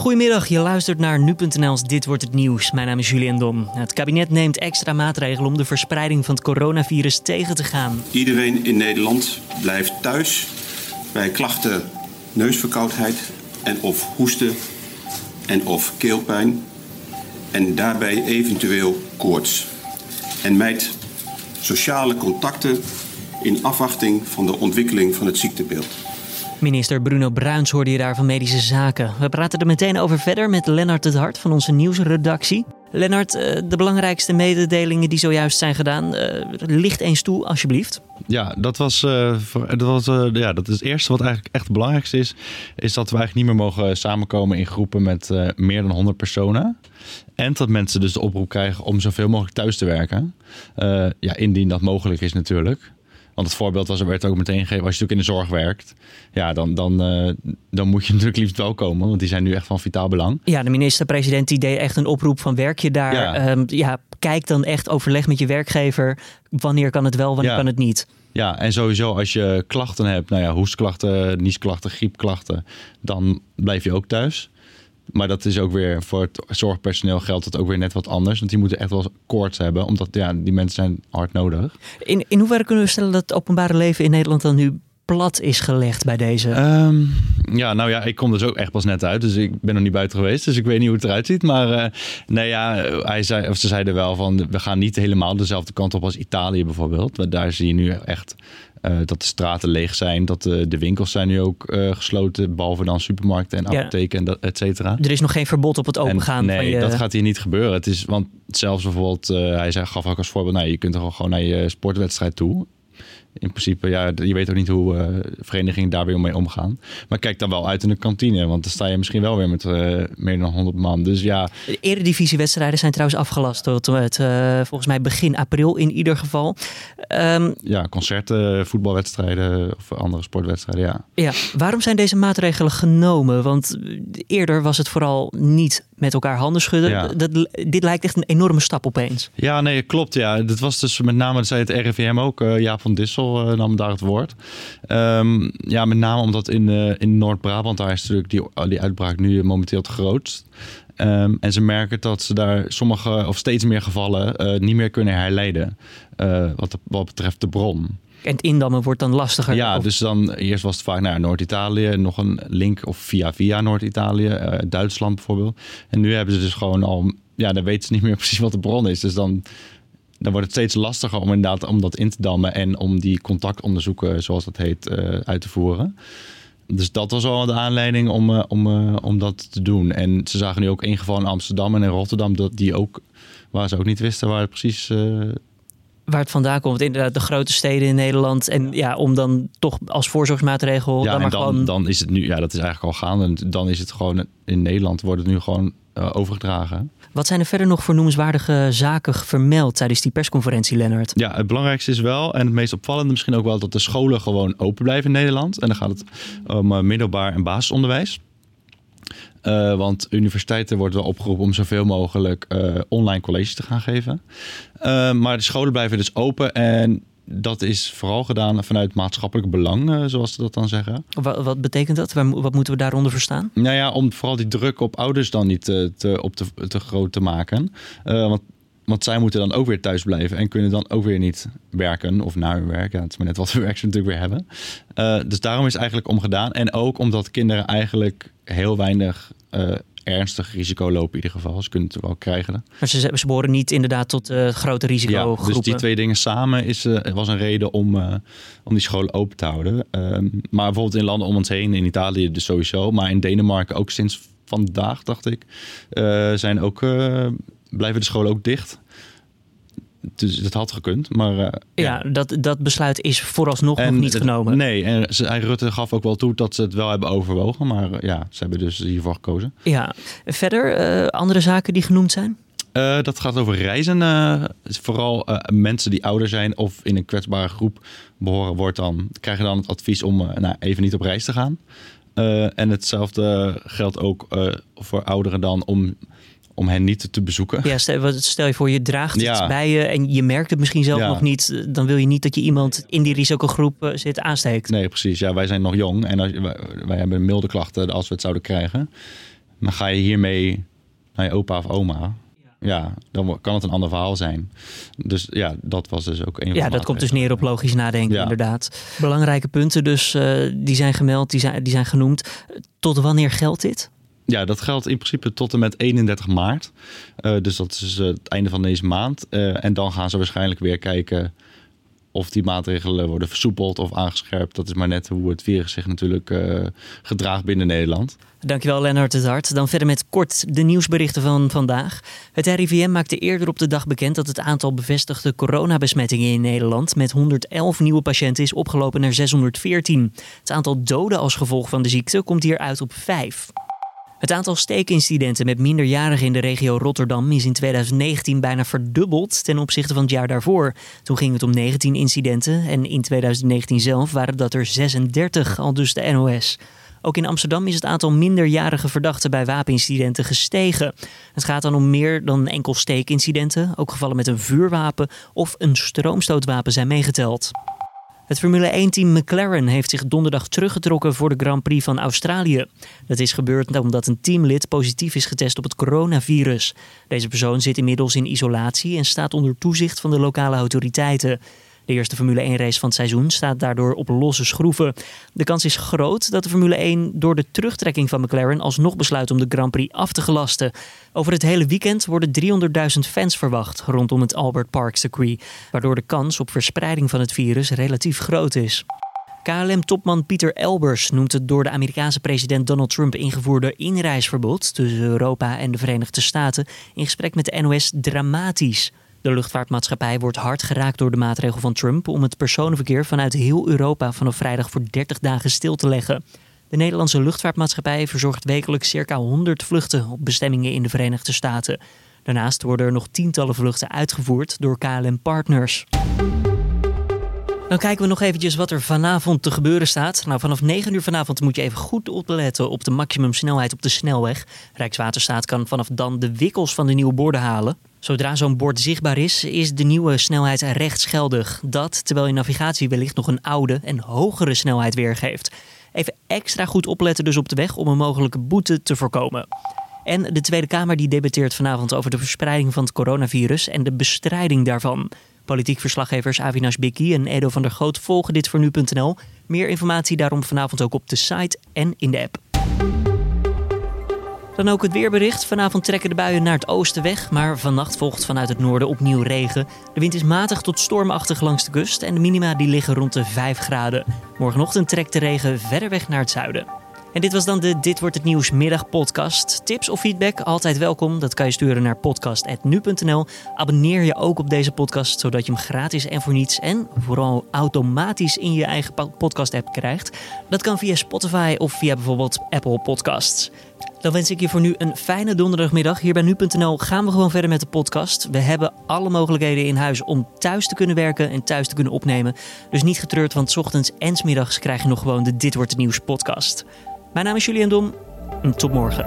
Goedemiddag, je luistert naar nu.nl's Dit wordt het nieuws. Mijn naam is Julian Dom. Het kabinet neemt extra maatregelen om de verspreiding van het coronavirus tegen te gaan. Iedereen in Nederland blijft thuis bij klachten neusverkoudheid en of hoesten en of keelpijn en daarbij eventueel koorts. En mijt sociale contacten in afwachting van de ontwikkeling van het ziektebeeld. Minister Bruno Bruins hoorde je daar van Medische Zaken. We praten er meteen over verder met Lennart het Hart van onze nieuwsredactie. Lennart, eh, de belangrijkste mededelingen die zojuist zijn gedaan, eh, licht eens toe alsjeblieft. Ja, dat was, uh, dat was ja, dat is het eerste wat eigenlijk echt het belangrijkste is, is dat we eigenlijk niet meer mogen samenkomen in groepen met meer dan 100 personen. En dat mensen dus de oproep krijgen om zoveel mogelijk thuis te werken. ja, indien dat mogelijk is natuurlijk. Want het voorbeeld was, er werd ook meteen gegeven, als je natuurlijk in de zorg werkt, ja, dan, dan, uh, dan moet je natuurlijk liefst wel komen, want die zijn nu echt van vitaal belang. Ja, de minister-president die deed echt een oproep van werk je daar. Ja. Ehm, ja, kijk dan echt overleg met je werkgever. Wanneer kan het wel, wanneer kan het niet? Ja, en sowieso als je klachten hebt, nou ja, hoestklachten, niesklachten, griepklachten, dan blijf je ook thuis. Maar dat is ook weer voor het zorgpersoneel geldt het ook weer net wat anders. Want die moeten echt wel koorts hebben, omdat ja, die mensen zijn hard nodig. In, in hoeverre kunnen we stellen dat het openbare leven in Nederland dan nu plat is gelegd bij deze? Ehm, ja, nou ja, ik kom dus ook echt pas net uit. Dus ik ben nog niet buiten geweest. Dus ik weet niet hoe het eruit ziet. Maar uh, nee, ja, hij zei, of ze zeiden wel van we gaan niet helemaal dezelfde kant op als Italië bijvoorbeeld. Daar zie je nu echt uh, dat de straten leeg zijn, dat de, de winkels zijn nu ook uh, gesloten, behalve dan supermarkten en apotheken en dat, et cetera. Er is nog geen verbod op het opengaan. nee, van je... dat gaat hier niet gebeuren. Het is, want zelfs bijvoorbeeld, uh, hij zei, gaf ook als voorbeeld, nou, je kunt er gewoon naar je sportwedstrijd toe in principe, ja, je weet ook niet hoe uh, verenigingen daar weer mee omgaan. Maar kijk dan wel uit in de kantine, want dan sta je misschien wel weer met uh, meer dan 100 man. Dus ja. De eredivisiewedstrijden zijn trouwens afgelast tot het, uh, volgens mij begin april in ieder geval. Um, ja, concerten, voetbalwedstrijden of andere sportwedstrijden, ja. Ja, waarom zijn deze maatregelen genomen? Want eerder was het vooral niet met elkaar handen schudden. Ja. Dat, dit lijkt echt een enorme stap opeens. Ja, nee, klopt. Ja. Dat was dus met name, dat zei het RIVM ook, uh, Jaap van Dissel uh, nam daar het woord. Um, ja, met name omdat in, uh, in Noord-Brabant, daar is natuurlijk die, die uitbraak nu momenteel het grootst. Um, en ze merken dat ze daar sommige of steeds meer gevallen niet meer kunnen herleiden. wat, wat betreft de bron. En het indammen wordt dan lastiger. Ja, dus dan eerst was het vaak naar Noord-Italië, nog een link of via via Noord-Italië, uh, Duitsland bijvoorbeeld. En nu hebben ze dus gewoon al, ja, dan weten ze niet meer precies wat de bron is. Dus dan, dan wordt het steeds lastiger om inderdaad om dat in te dammen en om die contactonderzoeken, zoals dat heet, uh, uit te voeren. Dus dat was al de aanleiding om, uh, om, om dat te doen. En ze zagen nu ook één geval in Amsterdam en in Rotterdam, dat die ook, waar ze ook niet wisten waar het precies waar het vandaan komt. Inderdaad, de grote steden in Nederland. En ja, om dan toch als voorzorgsmaatregel. Ja, dan, maar dan, gewoon... dan is het nu, ja, dat is eigenlijk al gaande. En dan is het gewoon in Nederland wordt het nu gewoon uh, overgedragen. Wat zijn er verder nog voor noemenswaardige zaken vermeld tijdens die persconferentie, Lennart? Ja, het belangrijkste is wel, en het meest opvallende misschien ook wel, dat de scholen gewoon open blijven in Nederland. En dan gaat het om uh, middelbaar en basisonderwijs. Uh, want universiteiten worden wel opgeroepen om zoveel mogelijk uh, online colleges te gaan geven. Uh, maar de scholen blijven dus open en dat is vooral gedaan vanuit maatschappelijk belang, zoals ze dat dan zeggen. Wat, wat, betekent dat? Wat moeten we daaronder verstaan? Nou ja, om vooral die druk op ouders dan niet te, op te, te groot te maken. want want zij moeten dan ook weer thuis blijven en kunnen dan ook weer niet werken of naar hun werk. Ja, het is maar net wat voor werk ze natuurlijk weer hebben. Uh, dus daarom is het eigenlijk om gedaan. En ook omdat kinderen eigenlijk heel weinig uh, ernstig risico lopen in ieder geval. Ze kunnen het wel krijgen. Maar ze, ze behoren niet inderdaad tot uh, grote risicogroepen. Ja, dus die twee dingen samen is, uh, was een reden om, uh, om die scholen open te houden. Um, maar bijvoorbeeld in landen om ons heen, in Italië dus sowieso. Maar in Denemarken ook sinds vandaag, dacht ik, zijn ook blijven de scholen ook dicht. Dus dat had gekund, maar... Uh, ja, ja, Dat, dat besluit is vooralsnog en nog niet het, genomen. Nee, en ze, Rutte gaf ook wel toe dat ze het wel hebben overwogen. Maar uh, ja, ze hebben dus hiervoor gekozen. Ja, verder uh, andere zaken die genoemd zijn? Dat gaat over reizen. vooral mensen die ouder zijn of in een kwetsbare groep behoren, wordt dan, krijgen dan het advies om nou, even niet op reis te gaan. en hetzelfde geldt ook voor ouderen dan om om hen niet te bezoeken. Ja, stel, stel je voor, je draagt ja. het bij je en je merkt het misschien zelf ja. nog niet. Dan wil je niet dat je iemand in die risicogroep zit aansteekt. Nee, precies. Ja, wij zijn nog jong en als, wij, wij hebben milde klachten als we het zouden krijgen. Maar ga je hiermee naar je opa of oma, ja, dan kan het een ander verhaal zijn. Dus ja, dat was dus ook een van de Ja, dat komt dus neer op logisch nadenken, Ja. inderdaad. Belangrijke punten dus, eh, die zijn gemeld, die zijn, die zijn genoemd. Tot wanneer geldt dit? Ja, dat geldt in principe tot en met 31 maart. Eh, dus dat is eh, het einde van deze maand. Eh, en dan gaan ze waarschijnlijk weer kijken of die maatregelen worden versoepeld of aangescherpt. Dat is maar net hoe het virus zich natuurlijk gedraagt binnen Nederland. Dankjewel Lennart het Hart. Dan verder met kort de nieuwsberichten van vandaag. Het RIVM maakte eerder op de dag bekend dat het aantal bevestigde coronabesmettingen in Nederland met 111 nieuwe patiënten is opgelopen naar 614. Het aantal doden als gevolg van de ziekte komt hier uit op 5. Het aantal steekincidenten met minderjarigen in de regio Rotterdam is in 2019 bijna verdubbeld ten opzichte van het jaar daarvoor. Toen ging het om 19 incidenten en in 2019 zelf waren dat er 36, al dus de NOS. Ook in Amsterdam is het aantal minderjarige verdachten bij wapenincidenten gestegen. Het gaat dan om meer dan enkel steekincidenten. Ook gevallen met een vuurwapen of een stroomstootwapen zijn meegeteld. Het Formule 1-team McLaren heeft zich donderdag teruggetrokken voor de Grand Prix van Australië. Dat is gebeurd omdat een teamlid positief is getest op het coronavirus. Deze persoon zit inmiddels in isolatie en staat onder toezicht van de lokale autoriteiten. De eerste Formule 1-race van het seizoen staat daardoor op losse schroeven. De kans is groot dat de Formule 1 door de terugtrekking van McLaren alsnog besluit om de Grand Prix af te gelasten. Over het hele weekend worden 300.000 fans verwacht rondom het Albert Park circuit, waardoor de kans op verspreiding van het virus relatief groot is. KLM-topman Pieter Elbers noemt het door de Amerikaanse president Donald Trump ingevoerde inreisverbod tussen Europa en de Verenigde Staten in gesprek met de NOS dramatisch. De luchtvaartmaatschappij wordt hard geraakt door de maatregel van Trump om het personenverkeer vanuit heel Europa vanaf vrijdag voor 30 dagen stil te leggen. De Nederlandse luchtvaartmaatschappij verzorgt wekelijks circa 100 vluchten op bestemmingen in de Verenigde Staten. Daarnaast worden er nog tientallen vluchten uitgevoerd door KLM-partners. Dan kijken we nog eventjes wat er vanavond te gebeuren staat. Nou, vanaf 9 uur vanavond moet je even goed opletten op de maximumsnelheid op de snelweg. Rijkswaterstaat kan vanaf dan de wikkels van de nieuwe borden halen. Zodra zo'n bord zichtbaar is, is de nieuwe snelheid rechtsgeldig. Dat terwijl je navigatie wellicht nog een oude en hogere snelheid weergeeft. Even extra goed opletten dus op de weg om een mogelijke boete te voorkomen. En de Tweede Kamer die debatteert vanavond over de verspreiding van het coronavirus en de bestrijding daarvan. Politiek verslaggevers Avinash Bikki en Edo van der Goot volgen dit voor nu.nl. Meer informatie daarom vanavond ook op de site en in de app. Dan ook het weerbericht. Vanavond trekken de buien naar het oosten weg, maar vannacht volgt vanuit het noorden opnieuw regen. De wind is matig tot stormachtig langs de kust en de minima die liggen rond de 5 graden. Morgenochtend trekt de regen verder weg naar het zuiden. En dit was dan de Dit wordt het nieuws middagpodcast. Tips of feedback altijd welkom. Dat kan je sturen naar podcast@nu.nl. Abonneer je ook op deze podcast zodat je hem gratis en voor niets en vooral automatisch in je eigen podcast app krijgt. Dat kan via Spotify of via bijvoorbeeld Apple Podcasts. Dan wens ik je voor nu een fijne donderdagmiddag. Hier bij nu.nl gaan we gewoon verder met de podcast. We hebben alle mogelijkheden in huis om thuis te kunnen werken en thuis te kunnen opnemen. Dus niet getreurd, want 's ochtends en 's middags krijg je nog gewoon de Dit wordt het nieuws podcast. Mijn naam is Julian Dom. en Tot morgen.